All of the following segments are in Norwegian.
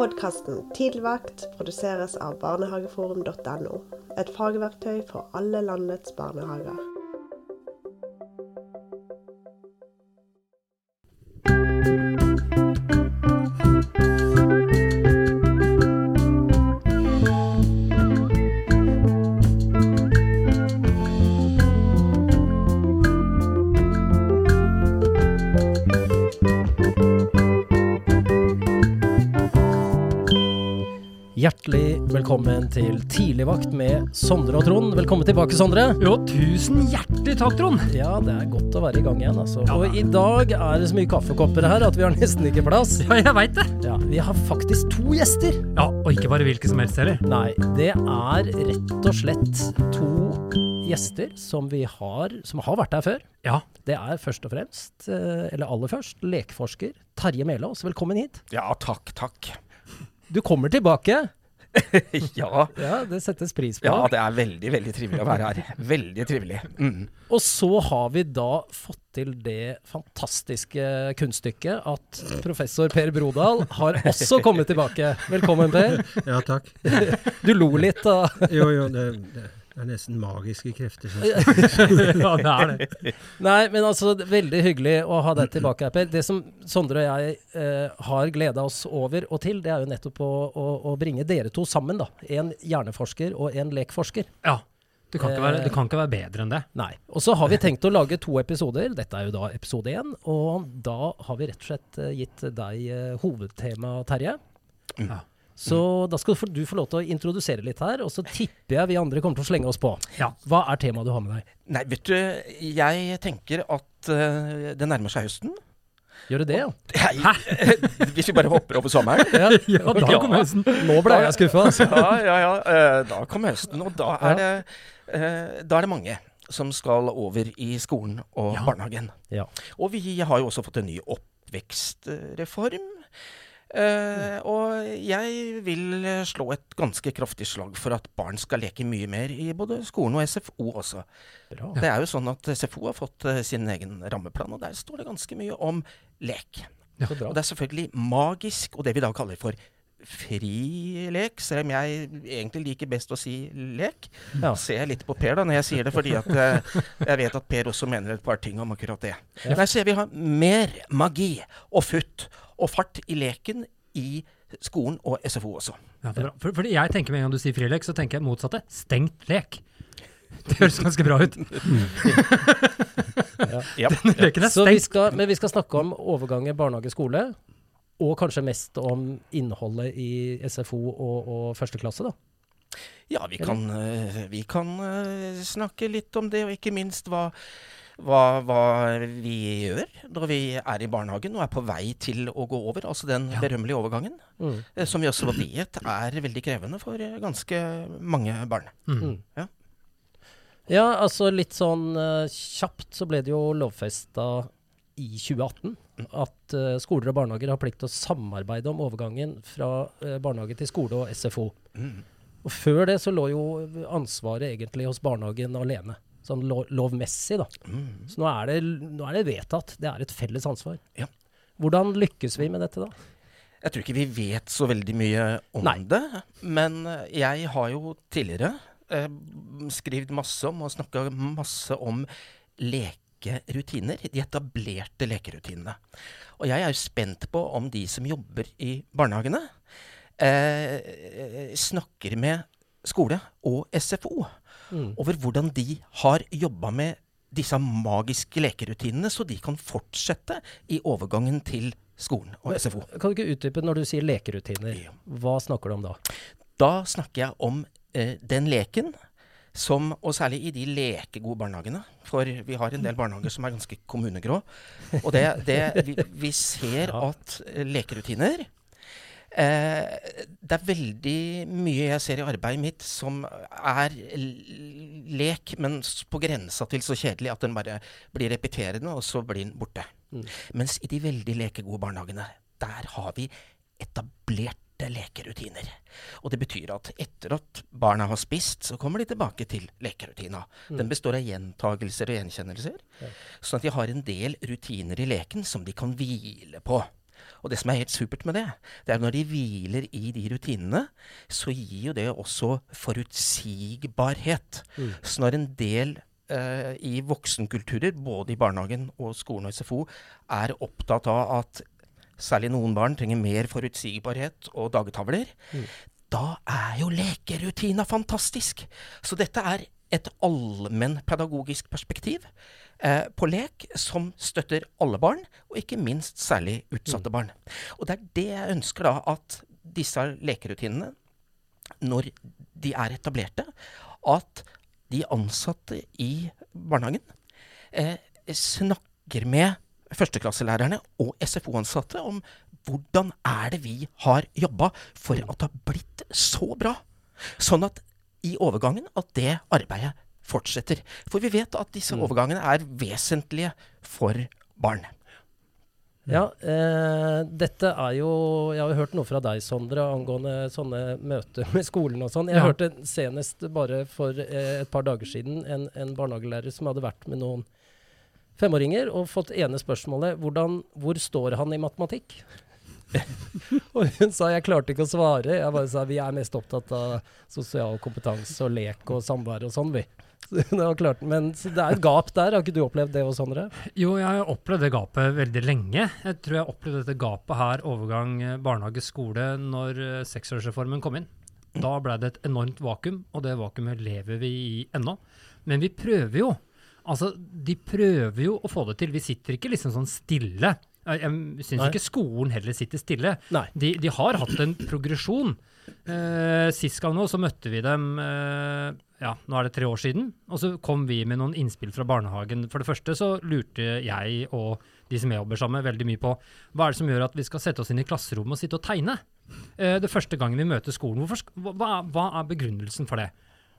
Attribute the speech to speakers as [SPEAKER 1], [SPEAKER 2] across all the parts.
[SPEAKER 1] Podkasten Tidligvakt produseres av barnehageforum.no. Et fagverktøy for alle landets barnehager.
[SPEAKER 2] Til Tidligvakt med Sondre og Trond. Velkommen tilbake, Sondre.
[SPEAKER 3] Jo, tusen hjertelig takk, Trond.
[SPEAKER 2] Ja, det er godt å være i gang igjen, altså.
[SPEAKER 3] Ja,
[SPEAKER 2] og i dag er det så mye kaffekopper her at vi har nesten ikke plass.
[SPEAKER 3] Ja, jeg veit det.
[SPEAKER 2] Ja, Vi har faktisk to gjester.
[SPEAKER 3] Ja, Og ikke bare hvilke som helst heller.
[SPEAKER 2] Nei, det er rett og slett to gjester som vi har, som har vært her før.
[SPEAKER 3] Ja,
[SPEAKER 2] Det er først og fremst, eh, eller aller først, lekeforsker Terje Melås. Velkommen hit.
[SPEAKER 4] Ja, takk, takk.
[SPEAKER 2] Du kommer tilbake.
[SPEAKER 4] Ja,
[SPEAKER 2] Ja, det settes pris på.
[SPEAKER 4] ja, det er veldig, veldig trivelig å være her. Veldig trivelig. Mm.
[SPEAKER 2] Og så har vi da fått til det fantastiske kunststykket at professor Per Brodal har også kommet tilbake. Velkommen, Per.
[SPEAKER 5] Ja, takk.
[SPEAKER 2] Du lo litt da.
[SPEAKER 5] Jo, jo, det, det er nesten magiske krefter.
[SPEAKER 3] Ja det er det.
[SPEAKER 2] Nei, men altså, veldig hyggelig å ha deg tilbake her, Per. Det som Sondre og jeg eh, har gleda oss over og til, det er jo nettopp å, å, å bringe dere to sammen, da. En hjerneforsker og en lekforsker.
[SPEAKER 3] Ja. Du kan, ikke være, du kan ikke være bedre enn det.
[SPEAKER 2] Nei. Og så har vi tenkt å lage to episoder. Dette er jo da episode én. Og da har vi rett og slett eh, gitt deg eh, hovedtema, Terje.
[SPEAKER 3] Ja.
[SPEAKER 2] Så da skal du få- lov til å introdusere litt her, og så tipper jeg vi andre kommer til å slenge oss på.
[SPEAKER 3] Ja.
[SPEAKER 2] Hva er temaet du har med deg?
[SPEAKER 4] Nei, vet du, jeg tenker at uh, det nærmer seg høsten.
[SPEAKER 2] Gjør det det, ja?
[SPEAKER 4] Jeg, hvis vi bare hopper over sommeren.
[SPEAKER 2] ja.
[SPEAKER 3] Ja, da
[SPEAKER 4] Ja.
[SPEAKER 3] kommer høsten.
[SPEAKER 2] Nå ble jeg skuffa. Altså.
[SPEAKER 4] Ja, ja, ja. eh, Da kom høsten, og da er, det, eh, da er det mange som skal over i skolen og barnehagen.
[SPEAKER 2] Ja.
[SPEAKER 4] Og vi har jo også fått en ny oppvekstreform. Eh, og jeg vil eh, slå et ganske kraftig slag for at barn skal leke mye mer i både skolen og SFO også.
[SPEAKER 2] Bra.
[SPEAKER 4] Det er jo sånn at SFO har fått eh, sin egen rammeplan, og der står det ganske mye om lek.
[SPEAKER 2] Ja.
[SPEAKER 4] Og det er selvfølgelig magisk, og det vi da kaller for fri lek, selv om jeg egentlig liker best å si lek.
[SPEAKER 2] Ja.
[SPEAKER 4] Ser jeg litt på Per da når jeg sier det, fordi at jeg vet at Per også mener et par ting om akkurat det. Nei, så ser vi har mer magi og futt og fart i leken i skolen og SFO også.
[SPEAKER 3] Ja, det er bra. For, fordi jeg tenker med en gang du sier frilek, så tenker jeg motsatte. Stengt lek. Det høres ganske bra ut.
[SPEAKER 4] Ja.
[SPEAKER 3] Leken er
[SPEAKER 2] Så vi skal, men vi skal snakke om overgangen barnehage-skole, og kanskje mest om innholdet i SFO og, og første klasse, da.
[SPEAKER 4] Ja, vi kan, eh, vi kan eh, snakke litt om det, og ikke minst hva, hva, hva vi gjør når vi er i barnehagen og er på vei til å gå over. Altså den
[SPEAKER 3] Ja.
[SPEAKER 4] berømmelige overgangen,
[SPEAKER 2] Mm.
[SPEAKER 4] eh, som vi også vet er veldig krevende for eh, ganske mange barn.
[SPEAKER 3] Mm.
[SPEAKER 2] Ja. Ja, altså litt sånn uh, kjapt så ble det jo lovfesta i 2018 at uh, skoler og barnehager har plikt til å samarbeide om overgangen fra uh, barnehage til skole og SFO.
[SPEAKER 4] Mm.
[SPEAKER 2] Og før det så lå jo ansvaret egentlig hos barnehagen alene. Sånn lov lovmessig, da.
[SPEAKER 4] Mm.
[SPEAKER 2] Så nå er, det, nå er det vedtatt. Det er et felles ansvar.
[SPEAKER 4] Ja.
[SPEAKER 2] Hvordan lykkes vi med dette, da?
[SPEAKER 4] Jeg tror ikke vi vet så veldig mye om
[SPEAKER 2] Nei.
[SPEAKER 4] det, men jeg har jo tidligere eh, skrevet masse om og snakka masse om lekerutiner. De etablerte lekerutinene. Og jeg er jo spent på om de som jobber i barnehagene, eh, snakker med skole og SFO
[SPEAKER 2] Mm.
[SPEAKER 4] over hvordan de har jobba med disse magiske lekerutinene, så de kan fortsette i overgangen til skolen og SFO.
[SPEAKER 2] Kan du ikke utdype når du sier lekerutiner? Hva snakker du om da?
[SPEAKER 4] Da snakker jeg om eh, den leken som, og særlig i de lekegode barnehagene, for vi har en del barnehager som er ganske kommunegrå. Og det, det vi, vi ser at eh, lekerutiner Det er veldig mye jeg ser i arbeidet mitt som er lek, men på grensa til så kjedelig at den bare blir repeterende, og så blir den borte.
[SPEAKER 2] Mm.
[SPEAKER 4] Mens i de veldig lekegode barnehagene, der har vi etablerte lekerutiner. Og det betyr at etter at barna har spist, så kommer de tilbake til lekerutina. Den består av gjentagelser og gjenkjennelser.
[SPEAKER 2] Ja.
[SPEAKER 4] Sånn at de har en del rutiner i leken som de kan hvile på. Og det som er helt supert med det, det er når de hviler i de rutinene, så gir jo det også forutsigbarhet.
[SPEAKER 2] Mm.
[SPEAKER 4] Så når en del eh, i voksenkulturer, både i barnehagen og skolen og SFO, er opptatt av at særlig noen barn trenger mer forutsigbarhet og dagetavler,
[SPEAKER 2] Mm.
[SPEAKER 4] da er jo lekerutina fantastisk. Så dette er et allmennpedagogisk perspektiv eh, på lek som støtter alle barn, og ikke minst særlig utsatte barn. Og det er det jeg ønsker da at disse lekerutinene, når de er etablerte, at de ansatte i barnehagen eh, snakker med førsteklasselærerne og SFO-ansatte om hvordan er det vi har jobba for at det har blitt så bra. Sånn at i overgangen at det arbeidet fortsetter. For vi vet at disse
[SPEAKER 2] Mm.
[SPEAKER 4] overgangene er vesentlige for barn.
[SPEAKER 2] Ja, eh, dette er jo Jeg har hørt noe fra deg, Sondre, angående sånne møter med skolen og sånn. Jeg
[SPEAKER 3] Ja.
[SPEAKER 2] hørte senest bare for eh, et par dager siden en, en barnehagelærer som hadde vært med noen femåringer og fått ene spørsmålet hvordan, Hvor står han i matematikk? og hun sa jeg klarte ikke å svare. Jeg bare sa vi er mest opptatt av sosial kompetanse og lek og samvær og sånn, vi. Klart, men det er et gap der. Har ikke du opplevd det hos andre?
[SPEAKER 3] Jo, jeg har opplevd det gapet veldig lenge. Jeg tror jeg opplevde dette gapet her, overgang eh, barnehage-skole, når eh, seksårsreformen kom inn. Da ble det et enormt vakuum, og det vakuumet lever vi i ennå. Men vi prøver jo. Altså, de prøver jo å få det til. Vi sitter ikke liksom sånn stille. Jeg, syns ikke skolen heller sitter stille. De, de har hatt en progresjon. Eh, sist gang nå så møtte vi dem eh, ja, nå er det tre år siden. Og så kom vi med noen innspill fra barnehagen. For det første så lurte jeg og de som jeg jobber sammen med, veldig mye på hva er det som gjør at vi skal sette oss inn i klasserommet og sitte og tegne. Eh, det første gangen vi møter skolen. Hvorfor, hva, hva er begrunnelsen for det?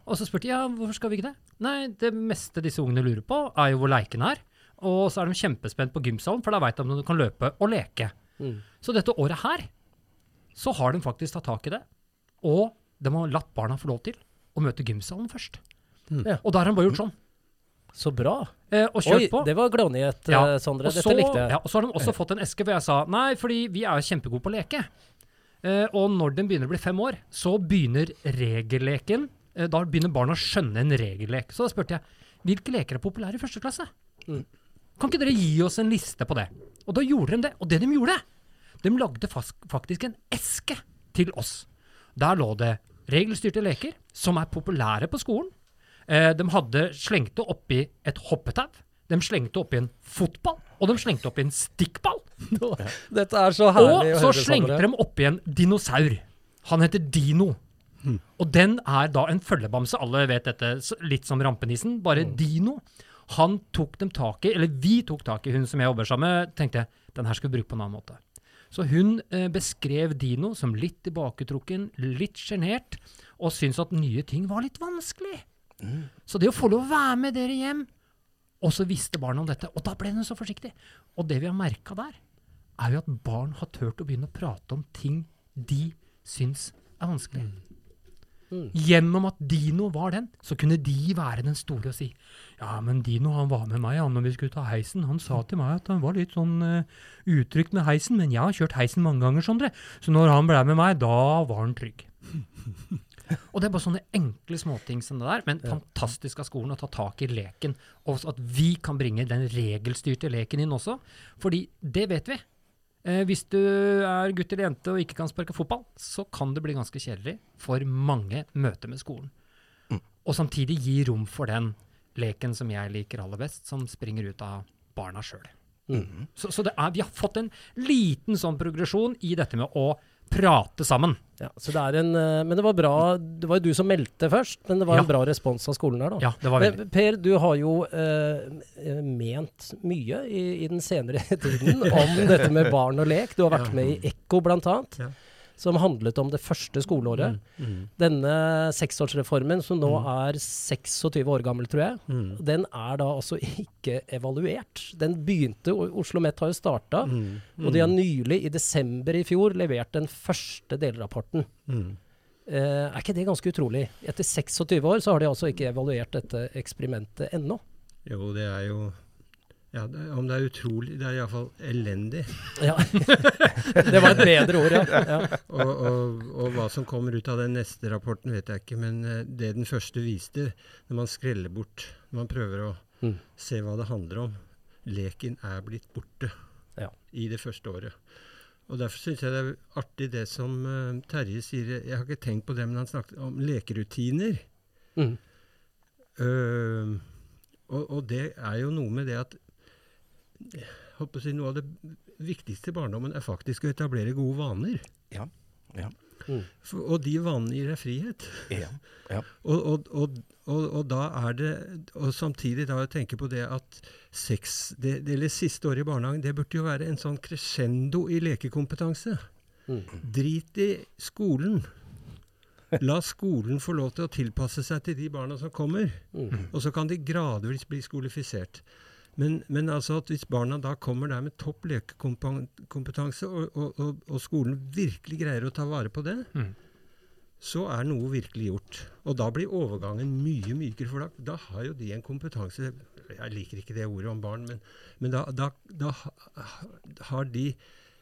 [SPEAKER 3] Og så spurte jeg ja, hvorfor skal vi ikke det? Nei, det meste disse ungene lurer på, er jo hvor leiken er. Og så er de kjempespent på gymsalen, for da veit de om de kan løpe og leke.
[SPEAKER 2] Mm.
[SPEAKER 3] Så dette året her, så har de faktisk tatt tak i det. Og de har latt barna få lov til å møte gymsalen først.
[SPEAKER 5] Mm.
[SPEAKER 2] Ja.
[SPEAKER 3] Og da har de bare gjort sånn.
[SPEAKER 2] Så bra.
[SPEAKER 3] Eh, og kjørt
[SPEAKER 2] Oi,
[SPEAKER 3] på.
[SPEAKER 2] det var gladnyhet,
[SPEAKER 3] Ja,
[SPEAKER 2] eh, Sondre. Dette
[SPEAKER 3] så,
[SPEAKER 2] likte jeg.
[SPEAKER 3] ja, og så har de også fått en eske hvor jeg sa nei, fordi vi er jo kjempegode på å leke. Eh, og når den begynner å bli fem år, så begynner regelleken. Eh, da begynner barna å skjønne en regellek. Så da spurte jeg hvilke leker er populære i første klasse.
[SPEAKER 2] Mm.
[SPEAKER 3] Kan ikke dere gi oss en liste på det? Og da gjorde de det. Og det de gjorde, de lagde faktisk en eske til oss. Der lå det regelstyrte leker som er populære på skolen. Eh, de hadde slengte oppi et hoppetau. De slengte oppi en fotball, og de slengte oppi en stikkball.
[SPEAKER 2] Dette er så herlig
[SPEAKER 3] Og så
[SPEAKER 2] høre,
[SPEAKER 3] slengte de oppi en dinosaur. Han heter Dino. Og den er da en følgebamse. Alle vet dette, litt som rampenissen, bare Dino. Han tok dem tak i, eller vi tok tak i hun som jeg jobber sammen med, tenkte den her skal vi bruke på en annen måte. Så hun eh, beskrev Dino som litt tilbaketrukken, litt sjenert, og syntes at nye ting var litt vanskelig. Så det å få lov å være med dere hjem, og så visste barna om dette, og da ble hun så forsiktig. Og det vi har merka der, er jo at barn har turt å begynne å prate om ting de syns er vanskelig.
[SPEAKER 2] Mm.
[SPEAKER 3] Gjennom at Dino var den, så kunne de være den store og si Ja, men Dino han var med meg han, når vi skulle ta heisen. Han sa til meg at han var litt sånn uh, utrygt med heisen, men jeg har kjørt heisen mange ganger, Sondre. Så når han ble med meg, da var han trygg. Og det er bare sånne enkle småting som det der, men fantastisk av skolen å ta tak i leken. Og at vi kan bringe den regelstyrte leken inn også. Fordi det vet vi. Eh, hvis du er gutt eller jente og ikke kan sparke fotball, så kan det bli ganske kjedelig for mange møter med skolen.
[SPEAKER 4] Mm.
[SPEAKER 3] Og samtidig gi rom for den leken som jeg liker aller best, som springer ut av barna sjøl.
[SPEAKER 2] Mm.
[SPEAKER 3] Så, så det er, vi har fått en liten sånn progresjon i dette med å prate sammen.
[SPEAKER 2] Ja, så det er en, eh, men det var bra Det var jo du som meldte først, men det var
[SPEAKER 3] Ja.
[SPEAKER 2] en bra respons av skolen her, da.
[SPEAKER 3] Ja, det var veldig.
[SPEAKER 2] Men Per, du har jo eh, ment mye i, i den senere tiden om dette med barn og lek. Du har vært med i Ekko blant
[SPEAKER 5] Ja.
[SPEAKER 2] Som handlet om det første skoleåret.
[SPEAKER 5] Mm.
[SPEAKER 2] Denne seksårsreformen, som nå er 26 år gammel, tror jeg,
[SPEAKER 5] Mm.
[SPEAKER 2] den er da altså ikke evaluert. Den begynte, Oslo Met har jo starta,
[SPEAKER 5] Mm.
[SPEAKER 2] og de har nylig, i desember i fjor, levert den første delrapporten.
[SPEAKER 5] Mm.
[SPEAKER 2] Eh, er ikke det ganske utrolig? Etter 26 år så har de altså ikke evaluert dette eksperimentet ennå.
[SPEAKER 5] Jo, det er jo Ja, det, om det er utrolig Det er iallfall elendig.
[SPEAKER 2] Ja. det var et bedre ord, ja. ja.
[SPEAKER 5] Og, og, og hva som kommer ut av den neste rapporten, vet jeg ikke. Men eh, det den første viste, når man skreller bort Når man prøver å
[SPEAKER 2] Mm.
[SPEAKER 5] se hva det handler om Leken er blitt borte
[SPEAKER 2] Ja.
[SPEAKER 5] i det første året. Og Derfor syns jeg det er artig det som uh, Terje sier. Jeg har ikke tenkt på det, men han snakket om lekerutiner.
[SPEAKER 2] Mm.
[SPEAKER 5] Uh, og, og det er jo noe med det at jeg å si, Noe av det viktigste i barndommen er faktisk å etablere gode vaner.
[SPEAKER 4] Ja. Ja.
[SPEAKER 2] Mm.
[SPEAKER 5] For, og de vanene gir deg frihet.
[SPEAKER 4] Ja. ja.
[SPEAKER 5] Og, og, og, og, og da er det Og samtidig da å tenke på det at sex, det, det, eller siste året i barnehagen, det burde jo være en sånn crescendo i lekekompetanse.
[SPEAKER 2] Mm.
[SPEAKER 5] Drit i skolen. La skolen få lov til å tilpasse seg til de barna som kommer.
[SPEAKER 2] Mm.
[SPEAKER 5] Og så kan de gradvis bli skolifisert. Men, men altså at hvis barna da kommer der med topp lekekompetanse, og, og, og, og skolen virkelig greier å ta vare på det,
[SPEAKER 3] Mm.
[SPEAKER 5] så er noe virkelig gjort. Og da blir overgangen mye mykere, for da, da har jo de en kompetanse Jeg liker ikke det ordet om barn, men, men da, da, da ha- har de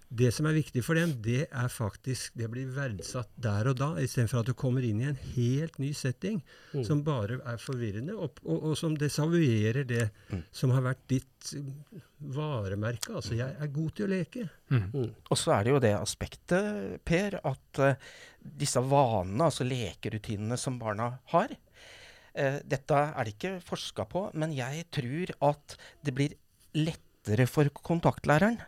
[SPEAKER 5] det som er viktig for dem, det er faktisk Det blir verdsatt der og da, istedenfor at du kommer inn i en helt ny setting
[SPEAKER 2] Mm.
[SPEAKER 5] som bare er forvirrende, og, og, og som desavuerer det
[SPEAKER 4] Mm.
[SPEAKER 5] som har vært ditt mm, varemerke. Altså, jeg er god til å leke.
[SPEAKER 2] Mm.
[SPEAKER 4] Og så er det jo det aspektet, Per, at uh, disse vanene, altså lekerutinene som barna har uh, Dette er det ikke forska på, men jeg tror at det blir lettere for kontaktlæreren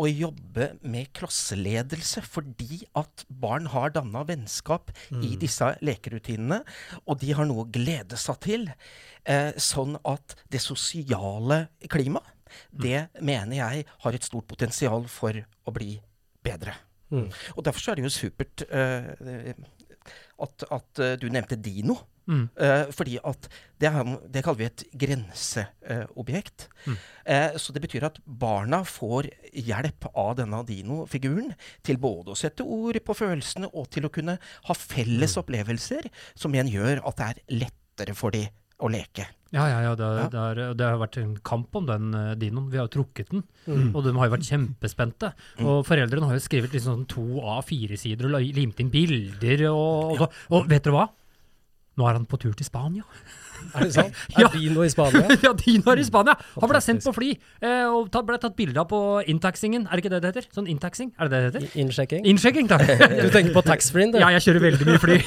[SPEAKER 4] å jobbe med klasseledelse fordi at barn har danna vennskap i disse lekerutinene, og de har noe å glede seg til. Eh, sånn at det sosiale klimaet, det mener jeg har et stort potensial for å bli bedre.
[SPEAKER 2] Mm.
[SPEAKER 4] Og derfor så er det jo supert eh, at, at eh, du nevnte Dino.
[SPEAKER 3] Mm.
[SPEAKER 4] Uh, fordi at det, er, det kaller vi et grenseobjekt.
[SPEAKER 3] Mm.
[SPEAKER 4] uh, så det betyr at barna får hjelp av denne Dino-figuren til både å sette ord på følelsene og til å kunne ha felles opplevelser, som igjen gjør at det er lettere for de å leke.
[SPEAKER 3] Ja, ja, ja. Det,
[SPEAKER 4] Ja.
[SPEAKER 3] Det, er, det har vært en kamp om den eh, dinoen. Vi har jo trukket den,
[SPEAKER 2] Mm.
[SPEAKER 3] og de har jo vært kjempespente.
[SPEAKER 4] Mm.
[SPEAKER 3] Og foreldrene har jo skrevet liksom sånn to A4-sider og limt inn bilder. Og, og, så, og vet dere hva? Nå er han på tur til Spania.
[SPEAKER 2] Er det sant?
[SPEAKER 3] Ja.
[SPEAKER 2] Er Dino i Spania?
[SPEAKER 3] ja, Dino er i Spania! Han ble sendt på fly eh, og ble tatt bilde av på inntaxingen. Er det ikke det det heter? Sånn inntaxing? Er det det det heter?
[SPEAKER 2] Innsjekking?
[SPEAKER 3] Innsjekking, takk.
[SPEAKER 2] Du tenker på taxfree-en, du?
[SPEAKER 3] Ja, jeg kjører veldig mye fly.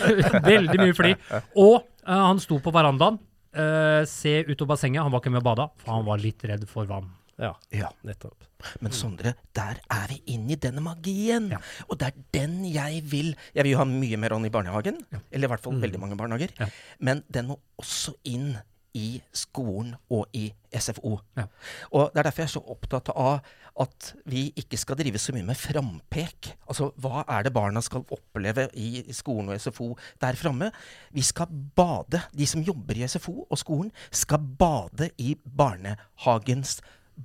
[SPEAKER 3] veldig mye fly. Og eh, han sto på verandaen, eh, se ut av bassenget. Han var ikke med og bada, for han var litt redd for vann.
[SPEAKER 2] Ja,
[SPEAKER 4] Ja.
[SPEAKER 2] nettopp.
[SPEAKER 4] Men Sondre, der er vi inne i denne magien.
[SPEAKER 3] Ja.
[SPEAKER 4] Og det er den jeg vil Jeg vil jo ha mye mer ånd i barnehagen. Eller i hvert fall veldig mange barnehager.
[SPEAKER 3] Ja.
[SPEAKER 4] Men den må også inn i skolen og i SFO.
[SPEAKER 3] Ja.
[SPEAKER 4] Og Det er derfor jeg er så opptatt av at vi ikke skal drive så mye med frampek. Altså, hva er det barna skal oppleve i skolen og SFO der framme? Vi skal bade. De som jobber i SFO og skolen, skal bade i barnehagens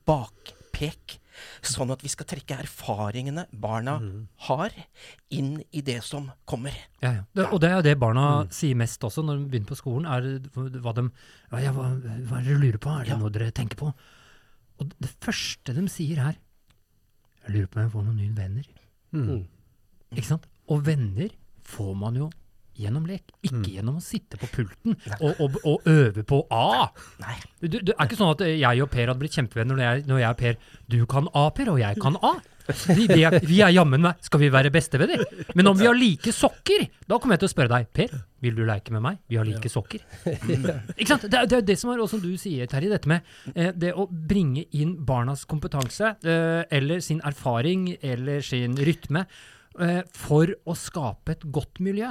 [SPEAKER 4] bakpek. Sånn at vi skal trekke erfaringene barna har, inn i det som kommer.
[SPEAKER 3] Ja, ja. Det, og det er det barna sier mest også når de begynner på skolen. er hva, de, ja, hva, hva er det dere lurer på? Er det
[SPEAKER 4] Ja.
[SPEAKER 3] noe dere tenker på? Og det første de sier er Jeg lurer på om jeg får noen nye venner.
[SPEAKER 2] Mm.
[SPEAKER 3] Ikke sant? Og venner får man jo gjennom lek, ikke gjennom å sitte på pulten og, og, og øve på A.
[SPEAKER 4] Nei.
[SPEAKER 3] Det, det er ikke sånn at jeg og Per hadde blitt kjempevenner når jeg, når jeg og Per Du kan A, Per, og jeg kan A. Vi, vi er, vi er jammen meg Skal vi være bestevenner? Men om vi har like sokker, da kommer jeg til å spørre deg Per, vil du leke med meg? Vi har like sokker. Ikke sant? Det, er- det er det som er også som du sier, Terje, dette med eh, det å bringe inn barnas kompetanse, eh, eller sin erfaring, eller sin rytme, eh, for å skape et godt miljø.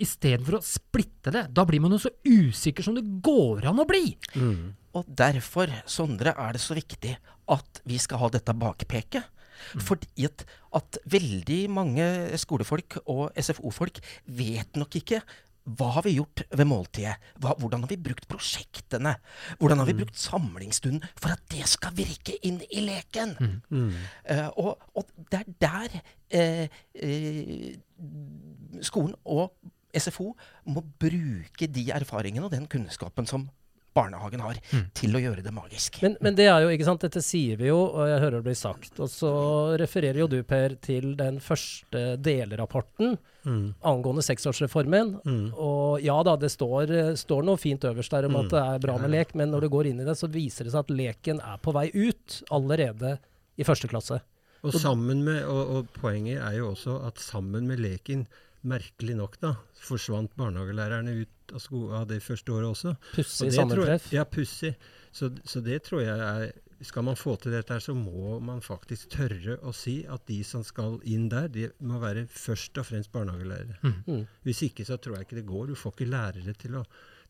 [SPEAKER 3] Istedenfor å splitte det. Da blir man jo så usikker som det går an å bli.
[SPEAKER 4] Og derfor, Sondre, er det så viktig at vi skal ha dette bakpeket. Fordi at, at veldig mange skolefolk og SFO-folk vet nok ikke hva har vi gjort ved måltidet? Hva, hvordan har vi brukt prosjektene? Hvordan har vi brukt samlingsstunden for at det skal virke inn i leken? Eh, og, og det er der uh, uh, skolen og SFO må bruke de erfaringene og den kunnskapen som barnehagen har til å gjøre det magisk.
[SPEAKER 2] Men, men det er jo, ikke sant, dette sier vi jo, og jeg hører det blir sagt. Og så refererer jo du, Per, til den første delrapporten
[SPEAKER 5] Mm.
[SPEAKER 2] angående seksårsreformen.
[SPEAKER 5] Mm.
[SPEAKER 2] Og ja da, det står, står noe fint øverst der om
[SPEAKER 5] Mm.
[SPEAKER 2] at det er bra med lek, men når du går inn i det, så viser det seg at leken er på vei ut allerede i første klasse.
[SPEAKER 5] Og, sammen med, og, og poenget er jo også at sammen med leken, merkelig nok, da, forsvant barnehagelærerne ut av, sko av det første året også. Og
[SPEAKER 2] Pussig
[SPEAKER 5] og
[SPEAKER 2] sammentreff.
[SPEAKER 5] Ja, pussig. Så, så det tror jeg er Skal man få til dette, her, så må man faktisk tørre å si at de som skal inn der, de må være først og fremst barnehagelærere.
[SPEAKER 2] Mm.
[SPEAKER 5] Hvis ikke så tror jeg ikke det går. Du får ikke lærere til å,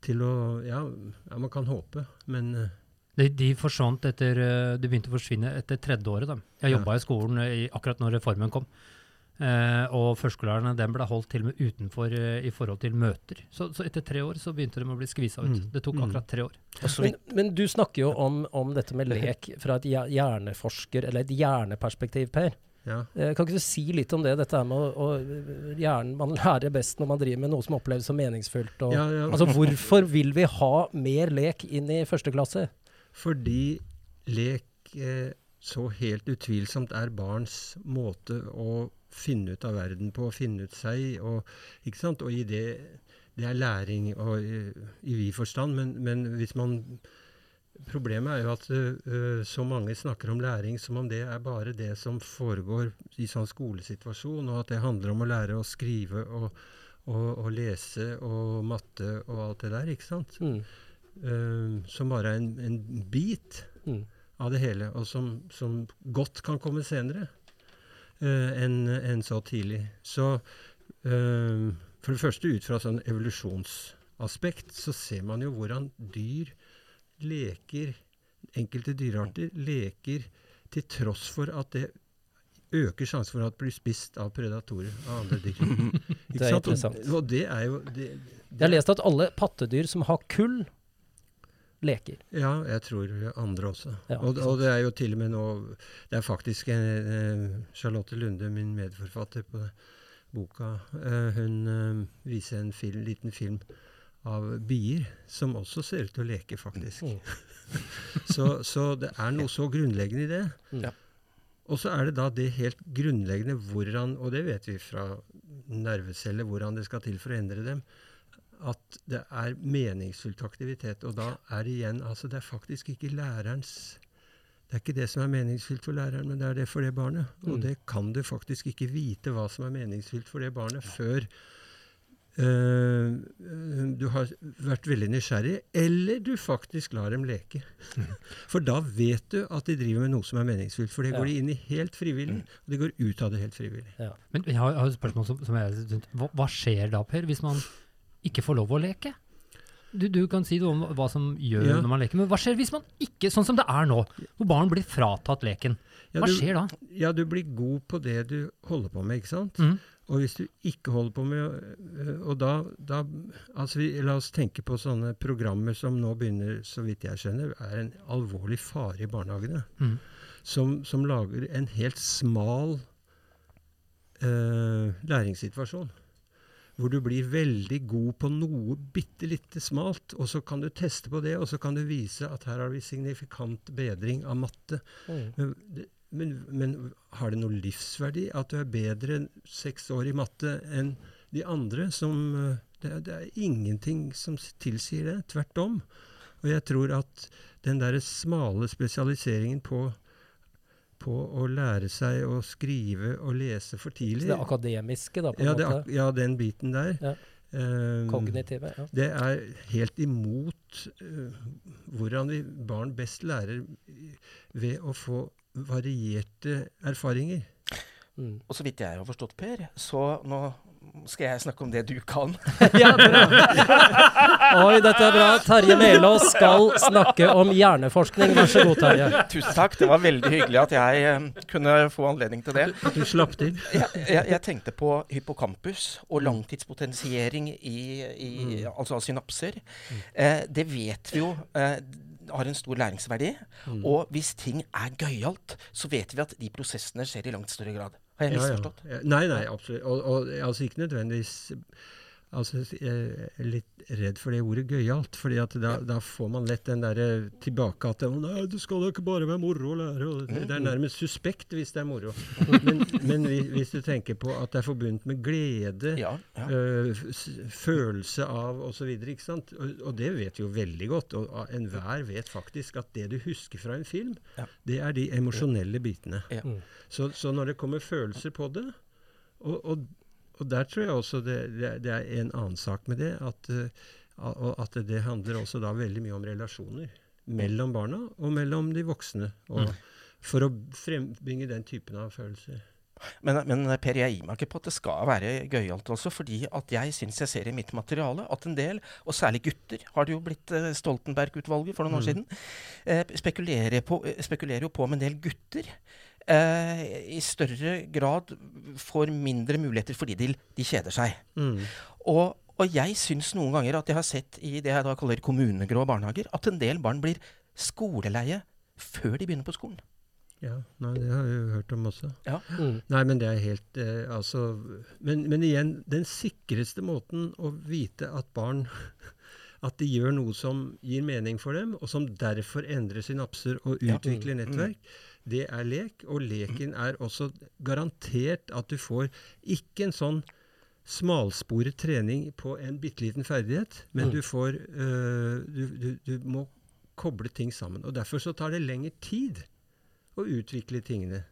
[SPEAKER 5] til å ja, ja, man kan håpe, men eh,
[SPEAKER 3] De, de forsvant etter eh, De begynte å forsvinne etter tredje året. Da. Jeg
[SPEAKER 5] Ja.
[SPEAKER 3] i skolen eh, i, akkurat når reformen kom. Eh, og førskolelærerne den ble holdt til og med utenfor eh, i forhold til møter. Så, så etter tre år så begynte de å bli skvisa ut.
[SPEAKER 5] Mm.
[SPEAKER 3] Det tok
[SPEAKER 5] Mm.
[SPEAKER 3] akkurat tre år.
[SPEAKER 2] Men, men du snakker jo om, om dette med lek fra et hjerneforsker, eller et hjerneperspektiv, Per.
[SPEAKER 5] ja.
[SPEAKER 2] Eh, Kan ikke du si litt om det? Dette her med å, å hjernen, Man lærer best når man driver med noe som oppleves som meningsfullt. Og,
[SPEAKER 5] Ja, ja.
[SPEAKER 2] Altså, hvorfor vil vi ha mer lek inn i første klasse?
[SPEAKER 5] Fordi lek eh, så helt utvilsomt er barns måte å finne ut av verden på, finne ut seg. Og, ikke sant? og i det, det er læring og, i, i vid forstand, men, men hvis man Problemet er jo at uh, så mange snakker om læring som om det er bare det som foregår i sånn skolesituasjon, og at det handler om å lære å skrive og, og, og lese og matte og alt det der, ikke sant?
[SPEAKER 2] Mm.
[SPEAKER 5] Uh, som bare er en, en bit
[SPEAKER 2] Mm.
[SPEAKER 5] av det hele, og som, som godt kan komme senere eh, enn en så tidlig. Så eh, for det første, ut fra sånn evolusjonsaspekt, så ser man jo hvordan dyr leker, enkelte dyrearter leker til tross for at det øker sjansen for at det blir spist av predatorer av andre dyr. Ikke
[SPEAKER 2] Det er
[SPEAKER 5] sant?
[SPEAKER 2] interessant.
[SPEAKER 5] Og, og det er jo det,
[SPEAKER 2] Jeg har lest at alle pattedyr som har kull, leker.
[SPEAKER 5] Ja, jeg tror andre også.
[SPEAKER 2] Ja,
[SPEAKER 5] og, og det er jo til og med nå Det er faktisk en, eh, Charlotte Lunde, min medforfatter på boka, eh, hun eh, viser en film, liten film av bier som også ser ut til å leke, faktisk.
[SPEAKER 2] Mm.
[SPEAKER 5] så, så det er noe så grunnleggende i det.
[SPEAKER 2] Mm.
[SPEAKER 4] Ja.
[SPEAKER 5] Og så er det da det helt grunnleggende hvordan, og det vet vi fra nerveceller, hvordan det skal til for å endre dem, at det er meningsfylt aktivitet. Og da er det igjen altså Det er faktisk ikke lærerens Det er ikke det som er meningsfylt for læreren, men det er det for det barnet. Og
[SPEAKER 2] Mm.
[SPEAKER 5] det kan du faktisk ikke vite hva som er meningsfylt for det barnet, før øh, du har vært veldig nysgjerrig, eller du faktisk lar dem leke. For da vet du at de driver med noe som er meningsfylt. For det går
[SPEAKER 2] Ja.
[SPEAKER 5] de inn i helt frivillig, og de går ut av det helt frivillig.
[SPEAKER 3] Men jeg har, jeg har et spørsmål som, som jeg synes, hva, hva skjer da, Per, hvis man ikke får lov å leke? Du, du kan si noe om hva som gjør
[SPEAKER 5] Ja.
[SPEAKER 3] når man leker, men hva skjer hvis man ikke, sånn som det er nå, hvor barn blir fratatt leken?
[SPEAKER 5] Ja,
[SPEAKER 3] Hva
[SPEAKER 5] du,
[SPEAKER 3] skjer da?
[SPEAKER 5] ja, du blir god på det du holder på med, ikke sant?
[SPEAKER 3] Mm.
[SPEAKER 5] Og hvis du ikke holder på med øh, Og da, da altså vi, La oss tenke på sånne programmer som nå begynner, så vidt jeg skjønner, er en alvorlig fare i barnehagene.
[SPEAKER 3] Mm.
[SPEAKER 5] Som, som lager en helt smal uh, læringssituasjon. Hvor du blir veldig god på noe bitte lite smalt, og så kan du teste på det, og så kan du vise at her har vi signifikant bedring av matte.
[SPEAKER 2] Mm.
[SPEAKER 5] Men, men, men har det noe livsverdi at du er bedre seks år i matte enn de andre? Som, eh, det, det er ingenting som tilsier det. Tvert om. Og jeg tror at den der smale spesialiseringen på, på å lære seg å skrive og lese for tidlig.
[SPEAKER 2] Så det akademiske, da, på en
[SPEAKER 5] ja,
[SPEAKER 2] måte.
[SPEAKER 5] ak- ja, den biten der.
[SPEAKER 2] Ja.
[SPEAKER 5] Um,
[SPEAKER 2] Kognitive. Ja.
[SPEAKER 5] det er helt imot uh, hvordan vi barn best lærer ved å få varierte erfaringer.
[SPEAKER 2] Mm.
[SPEAKER 4] og så vidt jeg har forstått, Per, så nå skal jeg snakke om det du kan.
[SPEAKER 2] ja, bra. Oi, dette er bra. Terje Melås skal snakke om hjerneforskning. Vær så god, Terje.
[SPEAKER 4] Tusen takk. Det var veldig hyggelig at jeg eh, kunne få anledning til det.
[SPEAKER 5] At du slapp til.
[SPEAKER 4] Jeg, jeg, jeg tenkte på hypokampus og langtidspotensiering i, i altså av synapser. Eh, det vet vi jo eh, har en stor læringsverdi. Og hvis ting er gøyalt, så vet vi at de prosessene skjer i langt større grad. Har jeg
[SPEAKER 5] misforstått? ja. Ja, Nei, nei, absolutt. Og, og altså ikke nødvendigvis altså, jeg er litt redd for det ordet gøyalt. fordi da, da får man lett den derre tilbake at nei, det skal da ikke bare være moro å lære. Og det, det er nærmest suspekt hvis det er moro. Men, men hvis du tenker på at det er forbundet med glede,
[SPEAKER 4] Ja, ja.
[SPEAKER 5] øh, følelse av osv. Og, og det vet vi jo veldig godt. Og enhver vet faktisk at det du husker fra en film,
[SPEAKER 4] Ja.
[SPEAKER 5] det er de emosjonelle bitene. Så, så når det kommer følelser på det og, og, og der tror jeg også det, det, det er en annen sak med det. At, eh, at det handler også da veldig mye om relasjoner mellom barna og mellom de voksne. Og For å frembringe den typen av følelser.
[SPEAKER 4] Men, men Per, jeg gir meg ikke på at det skal være gøyalt også, fordi at jeg syns jeg ser i mitt materiale at en del, og særlig gutter, har det jo blitt eh, Stoltenberg-utvalget for noen år siden, eh, spekulerer, på, eh, spekulerer jo på om en del gutter eh, i større grad får mindre muligheter fordi de, de kjeder seg.
[SPEAKER 5] Mm.
[SPEAKER 4] Og, og jeg syns noen ganger at jeg har sett i det jeg da kaller kommunegrå barnehager, at en del barn blir skoleleie før de begynner på skolen.
[SPEAKER 5] Ja, nei, det har jeg jo hørt om også.
[SPEAKER 2] Mm.
[SPEAKER 5] Nei, men det er helt eh, Altså men, men igjen, den sikreste måten å vite at barn At de gjør noe som gir mening for dem, og som derfor endrer synapser og
[SPEAKER 4] Ja.
[SPEAKER 5] utvikler
[SPEAKER 4] Mm.
[SPEAKER 5] nettverk, det er lek. Og leken er også garantert at du får ikke en sånn smalsporet trening på en bitte liten ferdighet, men
[SPEAKER 2] Mm.
[SPEAKER 5] du får øh, du, du, du må koble ting sammen. Og derfor så tar det lengre tid å utvikle tingene.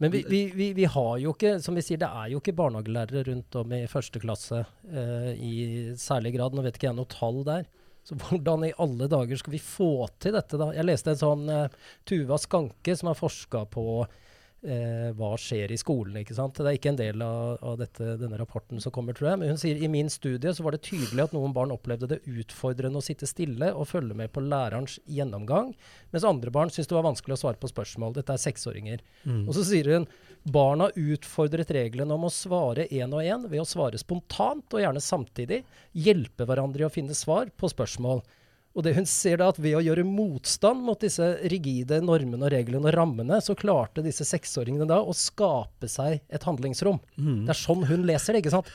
[SPEAKER 2] Men vi, vi, vi, vi har jo ikke, som vi sier, det er jo ikke barnehagelærere rundt om i første klasse eh, i særlig grad. Nå vet ikke jeg noe tall der. Så hvordan i alle dager skal vi få til dette, da? Jeg leste en sånn uh, Tuva Skanke som har forska på eh, hva skjer i skolen. ikke sant? Det er ikke en del av, av dette, denne rapporten som kommer, tror jeg. Men hun sier i min studie så var det tydelig at noen barn opplevde det utfordrende å sitte stille og følge med på lærerens gjennomgang, mens andre barn syntes det var vanskelig å svare på spørsmål. Dette er seksåringer. Og så sier hun barna utfordret reglene om å svare én og én ved å svare spontant og gjerne samtidig. Hjelpe hverandre i å finne svar på spørsmål. Og det hun ser da at Ved å gjøre motstand mot disse rigide normene og reglene og rammene, så klarte disse seksåringene da å skape seg et handlingsrom. Det er sånn hun leser det. ikke sant?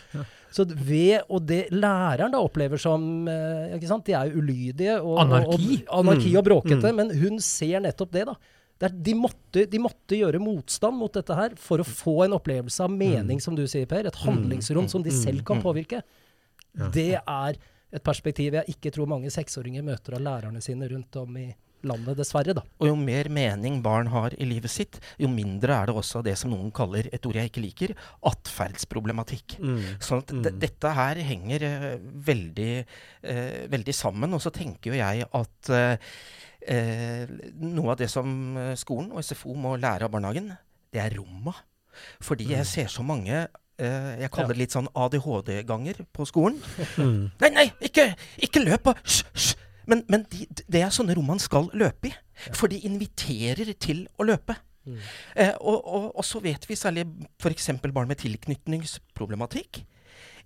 [SPEAKER 2] Så ved, Og det læreren da opplever som eh, ikke sant? De er jo ulydige og,
[SPEAKER 3] Anarki.
[SPEAKER 2] og, og, anarki og bråkete, men hun ser nettopp det. da. Det er, de, måtte, de måtte gjøre motstand mot dette her for å få en opplevelse av mening, som du sier, Per. Et handlingsrom som de selv kan påvirke.
[SPEAKER 5] Ja.
[SPEAKER 2] Det er et perspektiv jeg ikke tror mange seksåringer møter av lærerne sine rundt om i landet, dessverre. da.
[SPEAKER 4] Og jo mer mening barn har i livet sitt, jo mindre er det også det som noen kaller, et ord jeg ikke liker, atferdsproblematikk.
[SPEAKER 5] Mm.
[SPEAKER 4] Sånn at mm. dette her henger uh, veldig, uh, veldig sammen. Og så tenker jo jeg at uh, eh, noe av det som skolen og SFO må lære av barnehagen, det er romma. Fordi jeg ser så mange eh, jeg kaller det litt sånn ADHD-ganger på skolen.
[SPEAKER 5] Mm.
[SPEAKER 4] Nei, nei, ikke, ikke løp! Hysj! hysj. Men, men de, det er sånne rom man skal løpe i. For de inviterer til å løpe. Eh, og, og, og så vet vi særlig f.eks. barn med tilknytningsproblematikk.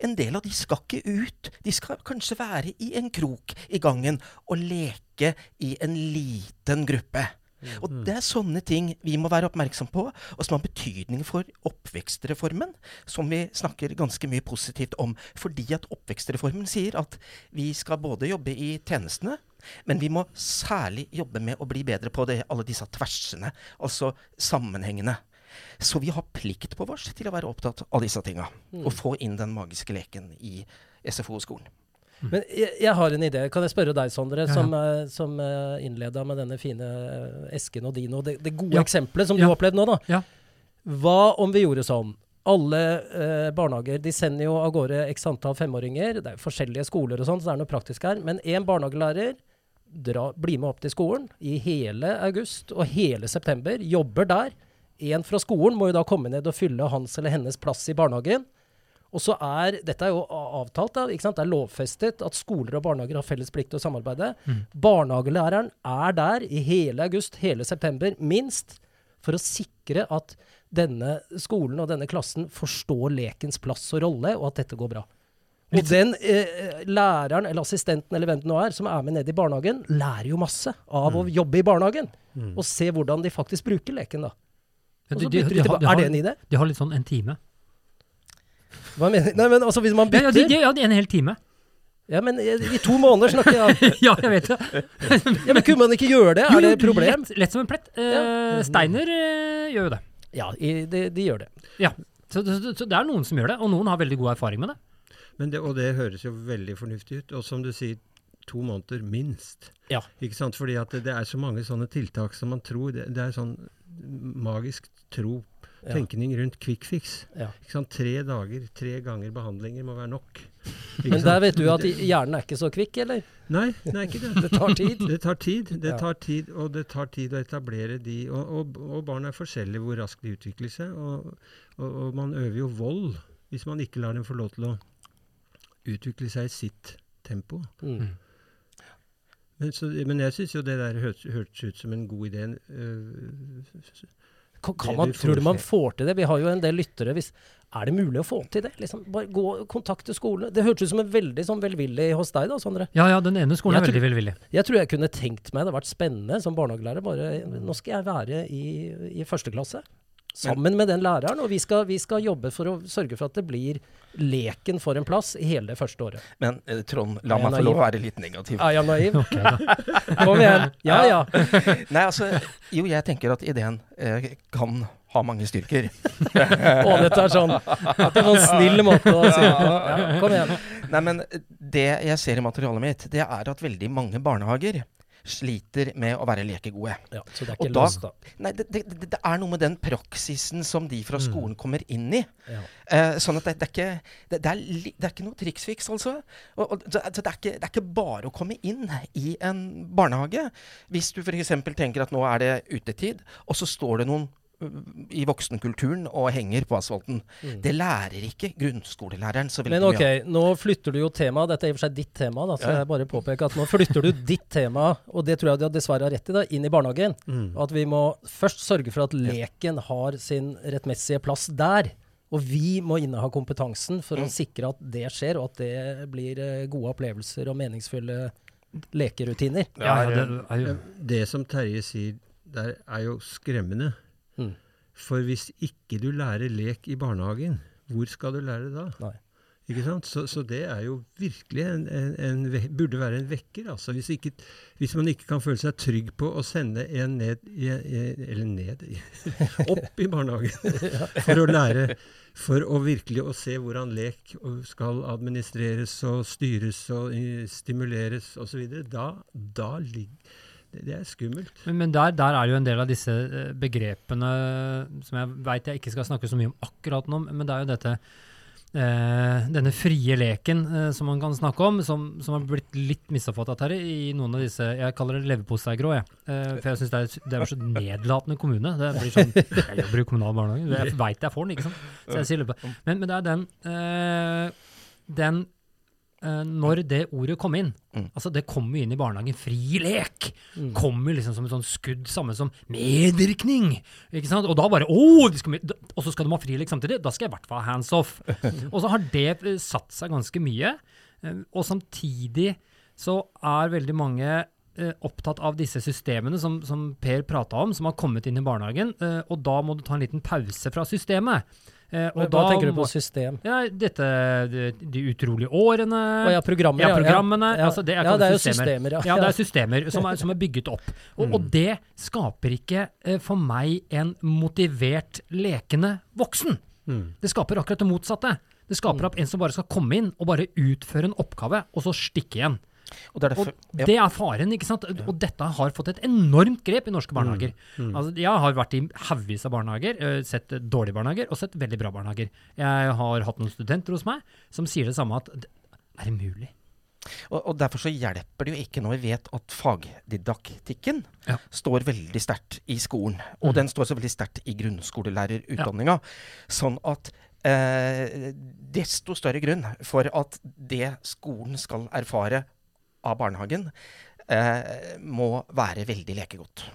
[SPEAKER 4] En del av de skal ikke ut. De skal kanskje være i en krok i gangen og leke i en liten gruppe. Og det er sånne ting vi må være oppmerksom på, og som har betydning for oppvekstreformen, som vi snakker ganske mye positivt om. Fordi at oppvekstreformen sier at vi skal både jobbe i tjenestene, men vi må særlig jobbe med å bli bedre på det, alle disse tversene, altså sammenhengene. Så vi har plikt på oss til å være opptatt av disse tinga, og få inn den magiske leken i SFO-skolen.
[SPEAKER 2] Men jeg, jeg har en idé. Kan jeg spørre deg, Sondre,
[SPEAKER 3] Ja, ja.
[SPEAKER 2] som, uh, som uh, innleda med denne fine eh, esken og Dino. Det, det gode
[SPEAKER 3] Ja.
[SPEAKER 2] eksempelet som du har opplevd nå, da.
[SPEAKER 3] Ja.
[SPEAKER 2] Hva om vi gjorde sånn? Alle eh, barnehager de sender jo av gårde x antall femåringer. Det er forskjellige skoler og sånn, så det er noe praktisk her. Men én barnehagelærer dra, blir med opp til skolen i hele august og hele september. Jobber der. En fra skolen må jo da komme ned og fylle hans eller hennes plass i barnehagen. Og så er, Dette er jo avtalt, da, ikke sant? det er lovfestet at skoler og barnehager har felles plikt til å samarbeide. Barnehagelæreren er der i hele august, hele september, minst, for å sikre at denne skolen og denne klassen forstår lekens plass og rolle, og at dette går bra. Og den eh, læreren eller assistenten eller hvem det nå er, som er med nede i barnehagen, lærer jo masse av å jobbe i barnehagen. Og se hvordan de faktisk bruker leken, da.
[SPEAKER 3] Ja, de- de- de har- har-
[SPEAKER 2] Er det en idé?
[SPEAKER 3] De har litt sånn en time.
[SPEAKER 2] Hva mener Nei, men altså, hvis man
[SPEAKER 3] Ja, ja, de,
[SPEAKER 2] bytter
[SPEAKER 3] de, ja, de en hel time.
[SPEAKER 2] Ja, men i, i to måneder snakker jeg.
[SPEAKER 3] ja, jeg vet det.
[SPEAKER 2] Ja, men kunne man ikke gjøre det? Er det et problem?
[SPEAKER 3] Lett, lett som en plett. Eh, Steiner eh, gjør jo det.
[SPEAKER 2] Ja, i, de, de gjør det.
[SPEAKER 3] Ja. Så, så, så det er noen som gjør det, og noen har veldig god erfaring med det.
[SPEAKER 5] Men det, og det høres jo veldig fornuftig ut. Og som du sier, to måneder minst.
[SPEAKER 2] Ja.
[SPEAKER 5] Ikke sant? Fordi at det, det er så mange sånne tiltak som man tror Det, det er sånn magisk tro, tenkning rundt quick fix. Tre dager, tre ganger behandlinger må være nok. Ikke
[SPEAKER 2] Men
[SPEAKER 5] sant?
[SPEAKER 2] der vet du at hjernen er ikke så kvikk, eller?
[SPEAKER 5] Nei, det er ikke det.
[SPEAKER 2] Det tar tid.
[SPEAKER 5] Det tar tid, det tar tid, og det tar tid å etablere de Og, og, og barn er forskjellige hvor raskt de utvikler seg. Og, og, og man øver jo vold hvis man ikke lar dem få lov til å utvikle seg i sitt tempo.
[SPEAKER 2] Mm.
[SPEAKER 5] Men, så, men jeg syns jo det der hørtes hørtes ut som en god idé. Uh,
[SPEAKER 2] Kan, kan man, tror du man får til det? Vi har jo en del lyttere. Hvis, er det mulig å få til det? Liksom, bare gå og kontakte skolene. Det hørtes ut som en veldig sånn velvillig hos deg, da, Sondre.
[SPEAKER 3] Ja, ja, den ene skolen
[SPEAKER 2] Jeg
[SPEAKER 3] er veldig velvillig.
[SPEAKER 2] Jeg tror jeg kunne tenkt meg det hadde vært spennende som barnehagelærer. Bare, nå skal jeg være i, i første klasse sammen med den læreren, og vi skal, vi skal jobbe for å sørge for at det blir leken for en plass i hele det første året.
[SPEAKER 4] Men eh, Trond, la meg få lov å være litt negativ.
[SPEAKER 2] Er jeg naiv?
[SPEAKER 3] Okay.
[SPEAKER 2] Kom igjen. Ja ja.
[SPEAKER 4] Nei, altså, jo, jeg tenker at ideen eh, kan ha mange styrker.
[SPEAKER 2] Å, dette er sånn Det er sånn snill måte å si det på. Ja, kom igjen.
[SPEAKER 4] Nei, men det jeg ser i materialet mitt, det er at veldig mange barnehager sliter med å være lekegode.
[SPEAKER 2] Ja, så det er ikke
[SPEAKER 4] da-
[SPEAKER 2] løst, da.
[SPEAKER 4] Nei, det, det, det er noe med den praksisen som de fra skolen kommer inn i.
[SPEAKER 2] Ja.
[SPEAKER 4] Eh, sånn at det, det, er ikke, det, er er ikke noe triksfiks, altså. Og, og, så, så det, er ikke, det er ikke bare å komme inn i en barnehage. Hvis du f.eks. tenker at nå er det utetid, og så står det noen i voksenkulturen og henger på asfalten. Det lærer ikke grunnskolelæreren så veldig
[SPEAKER 2] Mm. Men ok,
[SPEAKER 4] mye.
[SPEAKER 2] nå flytter du jo temaet. Dette er i og for seg ditt tema. da, så
[SPEAKER 4] Ja.
[SPEAKER 2] jeg bare påpeker at Nå flytter du ditt tema, og det tror jeg du dessverre har rett i, da, inn i barnehagen.
[SPEAKER 5] Mm.
[SPEAKER 2] At vi må først sørge for at leken har sin rettmessige plass der. Og vi må inneha kompetansen for å sikre at det skjer, og at det blir eh, gode opplevelser og meningsfulle lekerutiner.
[SPEAKER 3] Ja, det, det
[SPEAKER 5] Det som Terje sier der, er jo skremmende.
[SPEAKER 2] Mm.
[SPEAKER 5] For hvis ikke du lærer lek i barnehagen, hvor skal du lære det da?
[SPEAKER 2] Nei.
[SPEAKER 5] Ikke sant? Så, så det er jo virkelig en, en, en, burde være en vekker. Altså. Hvis, ikke, hvis man ikke kan føle seg trygg på å sende en ned i, Eller ned Opp i barnehagen for å lære For å virkelig å se hvordan lek skal administreres og styres og stimuleres osv. Da, da ligger det, det er skummelt.
[SPEAKER 3] Men, men der, der er jo en del av disse eh, begrepene som jeg veit jeg ikke skal snakke så mye om akkurat nå, men det er jo dette eh, denne frie leken eh, som man kan snakke om, som, som har blitt litt misoppfattet her i noen av disse Jeg kaller det leverposteigrå, jeg. Eh, for jeg syns det, er- det er så nedlatende kommune. Det blir sånn Jeg jobber i kommunal barnehage, jeg veit jeg får den, ikke sant. Så jeg sier løpet. Men, men det er den eh, Den eh, Når det ordet kom inn
[SPEAKER 4] Mm.
[SPEAKER 3] Altså, det kommer jo inn i barnehagen. Fri lek!
[SPEAKER 2] Mm.
[SPEAKER 3] kommer liksom som et sånn skudd, samme som medvirkning. Ikke sant? Og da bare oh, Og så skal de ha frilek samtidig. Da skal jeg i hvert fall ha hands off. og så har det eh, satt seg ganske mye. Uh, Og samtidig så er veldig mange opptatt av disse systemene som, som Per prata om, som har kommet inn i barnehagen. eh, Og da må du ta en liten pause fra systemet. Eh, og
[SPEAKER 2] Hva tenker du på system?
[SPEAKER 3] Ja, dette, de, de utrolige årene.
[SPEAKER 2] og ja, programmer.
[SPEAKER 3] Ja, programmene.
[SPEAKER 2] Ja,
[SPEAKER 3] Altså, det
[SPEAKER 2] ja, det er jo
[SPEAKER 3] systemer.
[SPEAKER 2] Ja.
[SPEAKER 3] Det er systemer som er, som er bygget opp. Og, og det skaper ikke eh, for meg en motivert, lekende voksen.
[SPEAKER 5] Mm.
[SPEAKER 3] Det skaper akkurat det motsatte. Det skaper opp en som bare skal komme inn og bare utføre en oppgave, og så stikke igjen.
[SPEAKER 4] Og det er
[SPEAKER 3] Og
[SPEAKER 4] ja.
[SPEAKER 3] det er faren, ikke sant. Og dette har fått et enormt grep i norske barnehager. Altså, jeg har vært i haugvis av barnehager, eh, sett dårlige barnehager og sett veldig bra barnehager. Jeg har hatt noen studenter hos meg som sier det samme at det er det mulig?
[SPEAKER 4] Og, og derfor så hjelper det jo ikke når vi vet at fagdidaktikken
[SPEAKER 3] Ja.
[SPEAKER 4] står veldig sterkt i skolen. Og
[SPEAKER 3] Mm.
[SPEAKER 4] den står så veldig sterkt i grunnskolelærerutdanninga. Sånn at eh, desto større grunn for at det skolen skal erfare av barnehagen, eh, må være veldig lekegodt.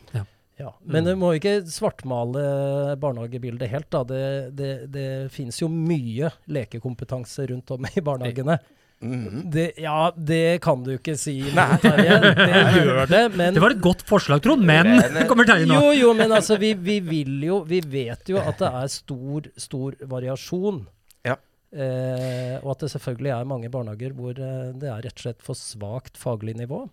[SPEAKER 2] Ja, men du må ikke svartmale barnehagebildet helt. da. Det, det, det finnes jo mye lekekompetanse rundt om i barnehagene.
[SPEAKER 4] Mhm.
[SPEAKER 2] Det, ja, det kan du ikke si,
[SPEAKER 4] Nei.
[SPEAKER 2] Terje. Det gjør det, men
[SPEAKER 3] Det var et godt forslag, Trond, men
[SPEAKER 4] Men-
[SPEAKER 3] kommer Terje nå.
[SPEAKER 2] Jo, jo, men altså, vi, vi vil jo Vi vet jo at det er stor, stor variasjon. Eh, og at det selvfølgelig er mange barnehager hvor eh, det er rett og slett for svakt faglig nivå.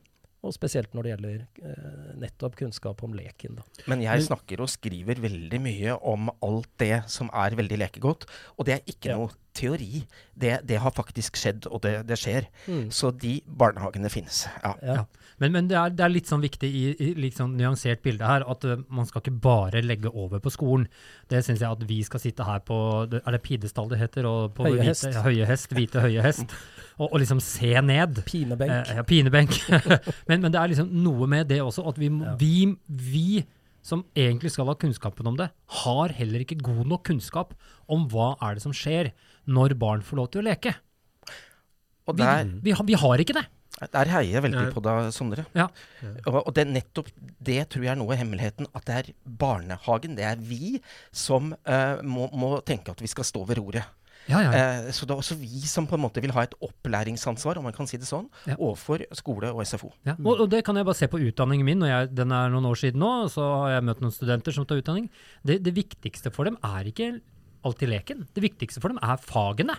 [SPEAKER 2] Og spesielt når det gjelder eh, nettopp kunnskap om leken. Da.
[SPEAKER 4] Men jeg snakker og skriver veldig mye om alt det som er veldig lekegodt. Og det er ikke
[SPEAKER 2] Ja.
[SPEAKER 4] noe teori. Det, det har faktisk skjedd, og det, det skjer.
[SPEAKER 2] Mm.
[SPEAKER 4] Så de barnehagene finnes. Ja.
[SPEAKER 2] Ja.
[SPEAKER 3] Men, men det, er, det er litt sånn viktig i, i litt sånn nyansert bilde her at uh, man skal ikke bare legge over på skolen. Det syns jeg at vi skal sitte her på Er det pidestall det heter? Og på
[SPEAKER 2] Høye hest.
[SPEAKER 3] Hvite, ja, høye hest, hvite høye hest. Og, og liksom se ned.
[SPEAKER 2] Pinebenk.
[SPEAKER 3] Eh, ja, pinebenk. men, men det er liksom noe med det også, at vi,
[SPEAKER 2] Ja.
[SPEAKER 3] vi, vi som egentlig skal ha kunnskapen om det, har heller ikke god nok kunnskap om hva er det som skjer når barn får lov til å leke.
[SPEAKER 4] Og
[SPEAKER 3] Vi,
[SPEAKER 4] der,
[SPEAKER 3] vi, har- vi har ikke det.
[SPEAKER 4] der heier jeg veldig på deg, Sondre.
[SPEAKER 3] Ja.
[SPEAKER 4] Og, og det er nettopp det tror jeg er noe av hemmeligheten. At det er barnehagen, det er vi, som uh, må, må tenke at vi skal stå ved roret.
[SPEAKER 3] Ja, ja.
[SPEAKER 4] uh, så det er også vi som på en måte vil ha et opplæringsansvar, om man kan si det sånn,
[SPEAKER 3] Ja.
[SPEAKER 4] overfor skole og SFO.
[SPEAKER 3] Ja, og, og det kan jeg bare se på utdanningen min, og jeg, den er noen år siden nå, så har jeg møtt noen studenter som tar utdanning. Det, det viktigste for dem er ikke alltid leken. Det viktigste for dem er fagene.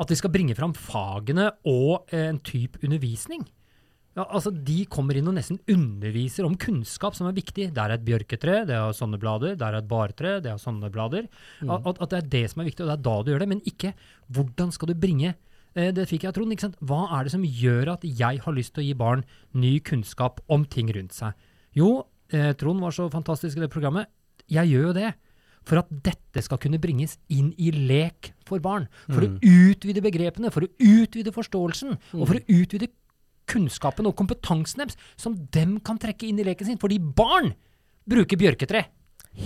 [SPEAKER 3] At vi skal bringe fram fagene og eh, en type undervisning. Ja, altså De kommer inn og nesten underviser om kunnskap som er viktig. Der er et bjørketre, det har sånne blader. Der er et bartre, det har sånne blader. At, at det er det som er viktig, og det er da du gjør det. Men ikke hvordan skal du bringe eh, Det fikk jeg av Trond. ikke sant? Hva er det som gjør at jeg har lyst til å gi barn ny kunnskap om ting rundt seg? Jo, eh, Trond var så fantastisk i det programmet. Jeg gjør jo det. For at dette skal kunne bringes inn i lek for barn. For å utvide begrepene, for å utvide forståelsen, og for å utvide kunnskapen og kompetansen deres, som dem kan trekke inn i leken sin. Fordi barn bruker bjørketre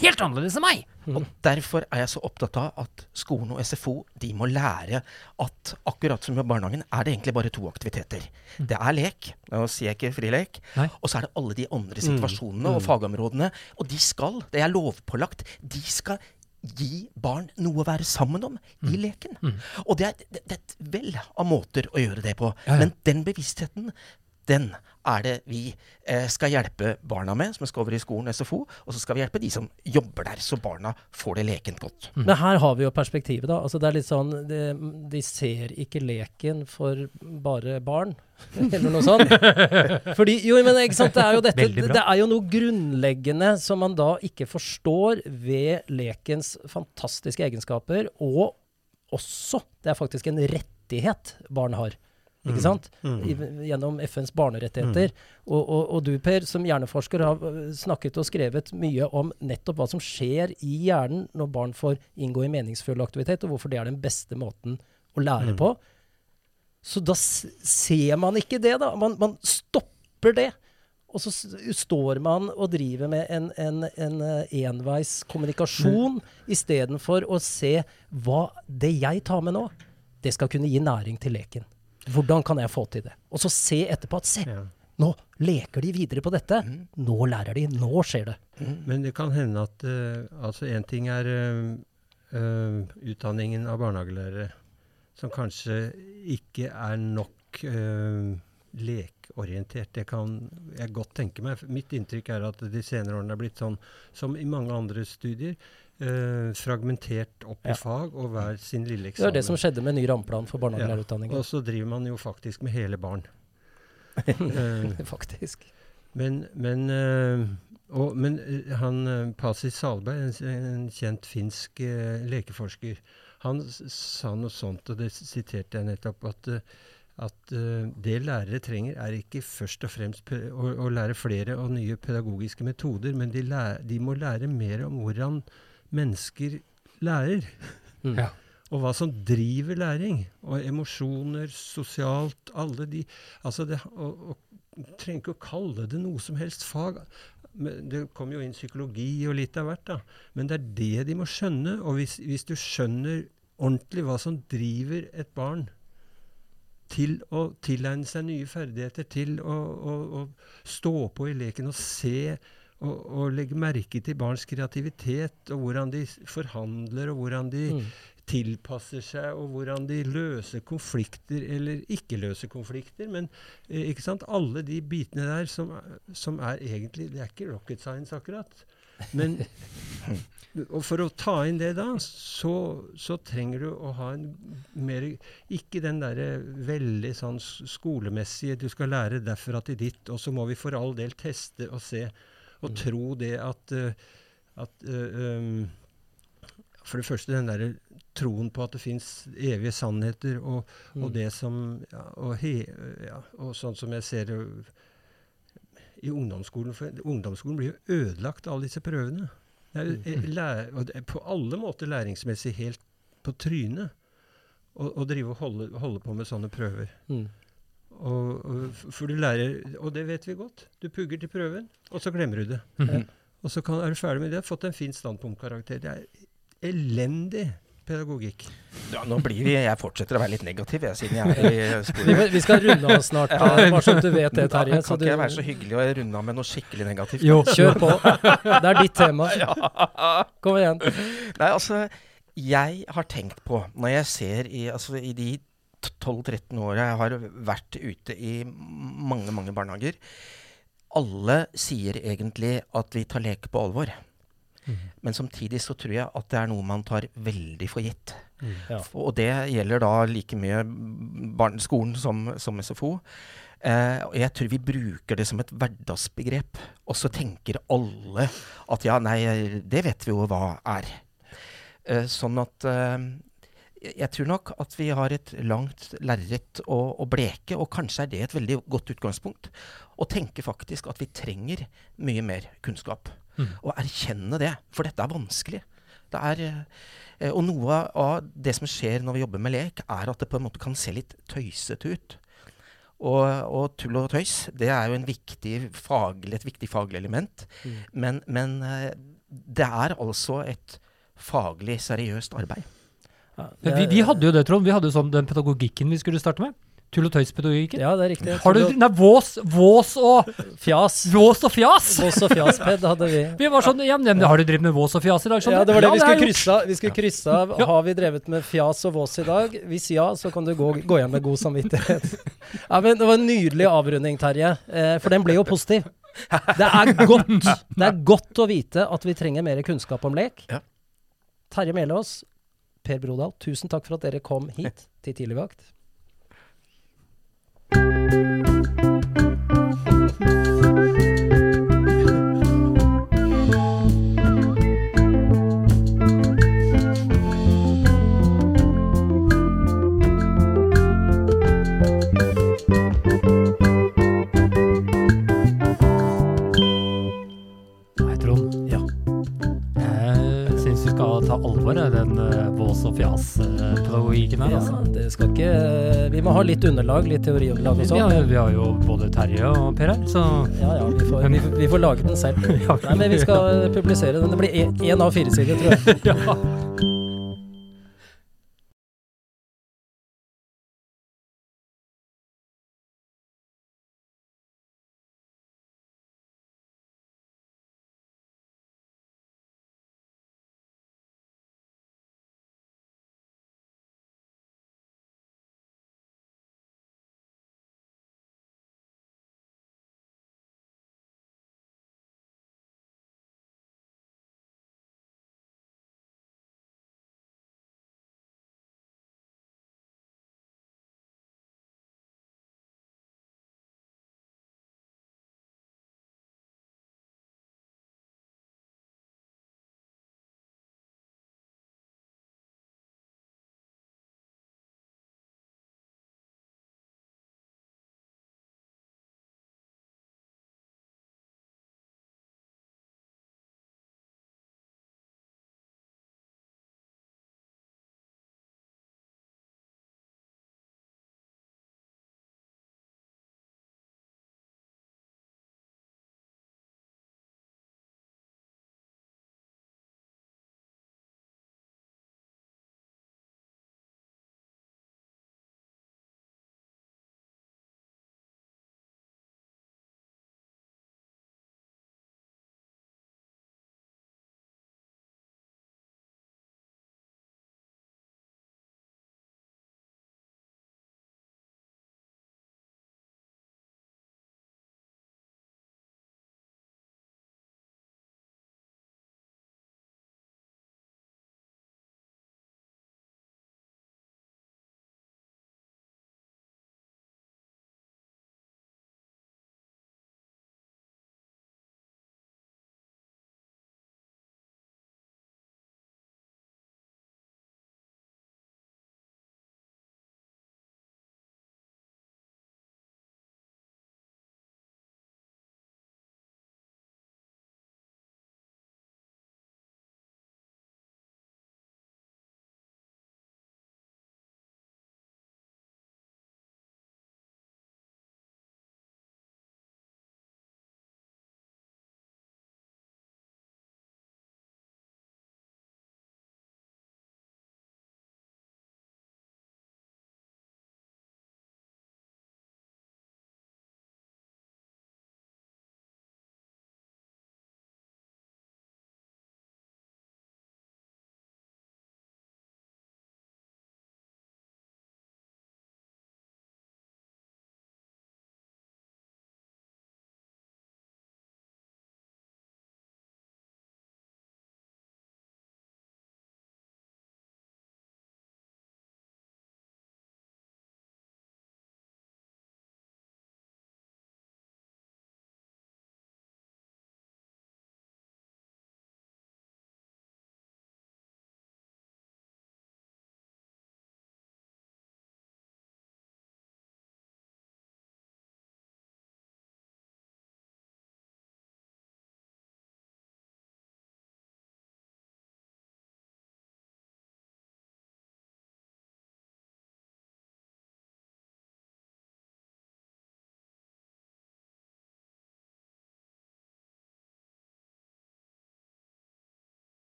[SPEAKER 3] helt annerledes enn meg!
[SPEAKER 4] Og Derfor er jeg så opptatt av at skolen og SFO de må lære at akkurat som i barnehagen er det egentlig bare to aktiviteter. Det er lek, nå sier jeg ikke frilek,
[SPEAKER 3] Nei.
[SPEAKER 4] og så er det alle de andre situasjonene og fagområdene. Og de skal, det er lovpålagt, de skal gi barn noe å være sammen om i leken. Og det er, det, det er et vell av måter å gjøre det på.
[SPEAKER 3] Ja, ja.
[SPEAKER 4] Men den bevisstheten, den er det vi eh, skal hjelpe barna med, som skal over i skolen SFO. Og så skal vi hjelpe de som jobber der, så barna får det lekent godt.
[SPEAKER 2] Men her har vi jo perspektivet, da. Altså det er litt sånn de, de ser ikke leken for bare barn, eller noe sånt. Fordi, jo, men ikke sant, det er jo dette Det er jo noe grunnleggende som man da ikke forstår ved lekens fantastiske egenskaper, og også Det er faktisk en rettighet barn har. Ikke sant? I, gjennom FNs barnerettigheter. Og, og, og du, Per, som hjerneforsker, har øh, snakket og skrevet mye om nettopp hva som skjer i hjernen når barn får inngå i meningsfull aktivitet, og hvorfor det er den beste måten å lære på. Så da ser man ikke det, da. Man, man stopper det. Og så står man og driver med en, en, en eh, enveis kommunikasjon istedenfor å se hva det jeg tar med nå, det skal kunne gi næring til leken. Hvordan kan jeg få til det? Og så se etterpå at se,
[SPEAKER 5] Ja.
[SPEAKER 2] nå leker de videre på dette. Nå lærer de. Nå skjer det.
[SPEAKER 5] Men det kan hende at uh, altså en ting er uh, eh, utdanningen av barnehagelærere, som kanskje ikke er nok uh, lekeorientert. Det kan jeg godt tenke meg. Mitt inntrykk er at de senere årene er blitt sånn som i mange andre studier. Eh, fragmentert opp
[SPEAKER 2] Ja.
[SPEAKER 5] i fag og hver sin lille eksamen.
[SPEAKER 2] Det var det som skjedde med ny rammeplan for barnehagelærerutdanningen.
[SPEAKER 5] Og så driver man jo faktisk med hele barn. Eh,
[SPEAKER 2] Faktisk.
[SPEAKER 5] men men, eh, og, men eh, han Pasi Salberg, en, en kjent finsk lekeforsker, han sa noe sånt, og det siterte jeg nettopp, at, at det lærere trenger, er ikke først og fremst å, å lære flere og nye pedagogiske metoder, men de, læ de må lære mer om hvordan mennesker lærer.
[SPEAKER 2] Mm.
[SPEAKER 3] Ja.
[SPEAKER 5] Og hva som driver læring. Og emosjoner, sosialt, alle de Altså, det, og, og trenger ikke å kalle det noe som helst fag. Det kommer jo inn psykologi og litt av hvert, da. Men det er det de må skjønne. Og hvis, hvis du skjønner ordentlig hva som driver et barn til å tilegne seg nye ferdigheter, til å, å, å stå på i leken og se og, å legge merke til barns kreativitet, og hvordan de forhandler, og hvordan de
[SPEAKER 2] Mm.
[SPEAKER 5] tilpasser seg, og hvordan de løser konflikter, eller ikke løser konflikter. Men eh, ikke sant? alle de bitene der som, som er egentlig Det er ikke rocket science, akkurat. Men og for å ta inn det da, så, så trenger du å ha en mer Ikke den derre veldig sånn skolemessige Du skal lære derfra til ditt, og så må vi for all del teste og se og tro det at, eh, at um, For det første den derre troen på at det fins evige sannheter, og, og det som ja, og, he, ja, og sånn som jeg ser i ungdomsskolen. For ungdomsskolen blir jo ødelagt av disse prøvene. Det er på alle måter læringsmessig helt på trynet å drive og holde, holde på med sånne prøver.
[SPEAKER 2] Mm.
[SPEAKER 5] Og, og, for du lærer, og det vet vi godt. Du pugger til prøven, og så glemmer du det.
[SPEAKER 3] Mhm.
[SPEAKER 5] Og så kan, er du ferdig med det, fått en fin standpunktkarakter. Det er elendig pedagogikk.
[SPEAKER 4] Ja, nå blir vi Jeg fortsetter å være litt negativ, jeg, siden jeg er i
[SPEAKER 2] Vi,
[SPEAKER 4] skolen.
[SPEAKER 2] vi skal runde av snart,
[SPEAKER 4] Ja.
[SPEAKER 2] bare så at du vet det, Terje.
[SPEAKER 4] kan
[SPEAKER 2] Så
[SPEAKER 4] ikke
[SPEAKER 2] du,
[SPEAKER 4] jeg være så hyggelig å runde av med noe skikkelig negativt?
[SPEAKER 3] Jo.
[SPEAKER 2] kjør på. Det er ditt tema. Kom igjen.
[SPEAKER 4] Nei, altså Jeg har tenkt på, når jeg ser i, altså, i de 12-13 åra jeg har vært ute i mange, mange barnehager Alle sier egentlig at vi tar lek på alvor. Men samtidig så tror jeg at det er noe man tar veldig for gitt.
[SPEAKER 2] Ja.
[SPEAKER 4] Og det gjelder da like mye barneskolen som, som SFO. Eh, og jeg tror vi bruker det som et hverdagsbegrep. Og så tenker alle at ja, nei, det vet vi jo hva er. Eh, sånn at eh, jeg- tror nok at vi har et langt lerret å, å bleke, og kanskje er det et veldig godt utgangspunkt. Å tenke faktisk at vi trenger mye mer kunnskap. Og erkjenne det, for dette er vanskelig. Det er, eh, og noe av det som skjer når vi jobber med lek, er at det på en måte kan se litt tøysete ut. Og, og tull og tøys, det er jo en viktig faglig, et viktig faglig element. Men, men eh, det er altså et faglig seriøst arbeid.
[SPEAKER 2] Ja,
[SPEAKER 3] vi, vi hadde jo det, Trond. Vi hadde jo sånn den pedagogikken vi skulle starte med. Tull- og tøys-pedagogikken.
[SPEAKER 2] Ja, det er riktig.
[SPEAKER 3] Har du Nei, vås, vås og
[SPEAKER 2] Fjas.
[SPEAKER 3] Vås og fjas!
[SPEAKER 2] Vås og fjas-ped hadde vi.
[SPEAKER 3] Vi var sånn Ja, men har du drevet med vås og fjas i dag?
[SPEAKER 2] Ja, det var det vi skulle krysse. Vi skulle krysse av.
[SPEAKER 3] Ja.
[SPEAKER 2] Har vi drevet med fjas og vås i dag? Hvis ja, så kan du gå, gå hjem med god samvittighet. Ja, men Det var en nydelig avrunding, Terje. Eh, for den ble jo positiv. Det er godt Det er godt å vite at vi trenger mer kunnskap om lek.
[SPEAKER 4] Ja.
[SPEAKER 2] Terje Melås, Per Brodal, tusen takk for at dere kom hit til Tidligvakt.
[SPEAKER 3] Ta alvor i den vås og fjas-pedagogikken her.
[SPEAKER 2] Ja,
[SPEAKER 3] Altså.
[SPEAKER 2] det skal ikke Vi må ha litt underlag, litt teoriunderlag og sånn.
[SPEAKER 3] har, vi har jo både Terje og Per her, så
[SPEAKER 2] Ja, ja, vi får, vi, vi får lage den selv. Nei, men vi skal publisere den. Det blir én av fire sider, tror jeg.
[SPEAKER 3] ja.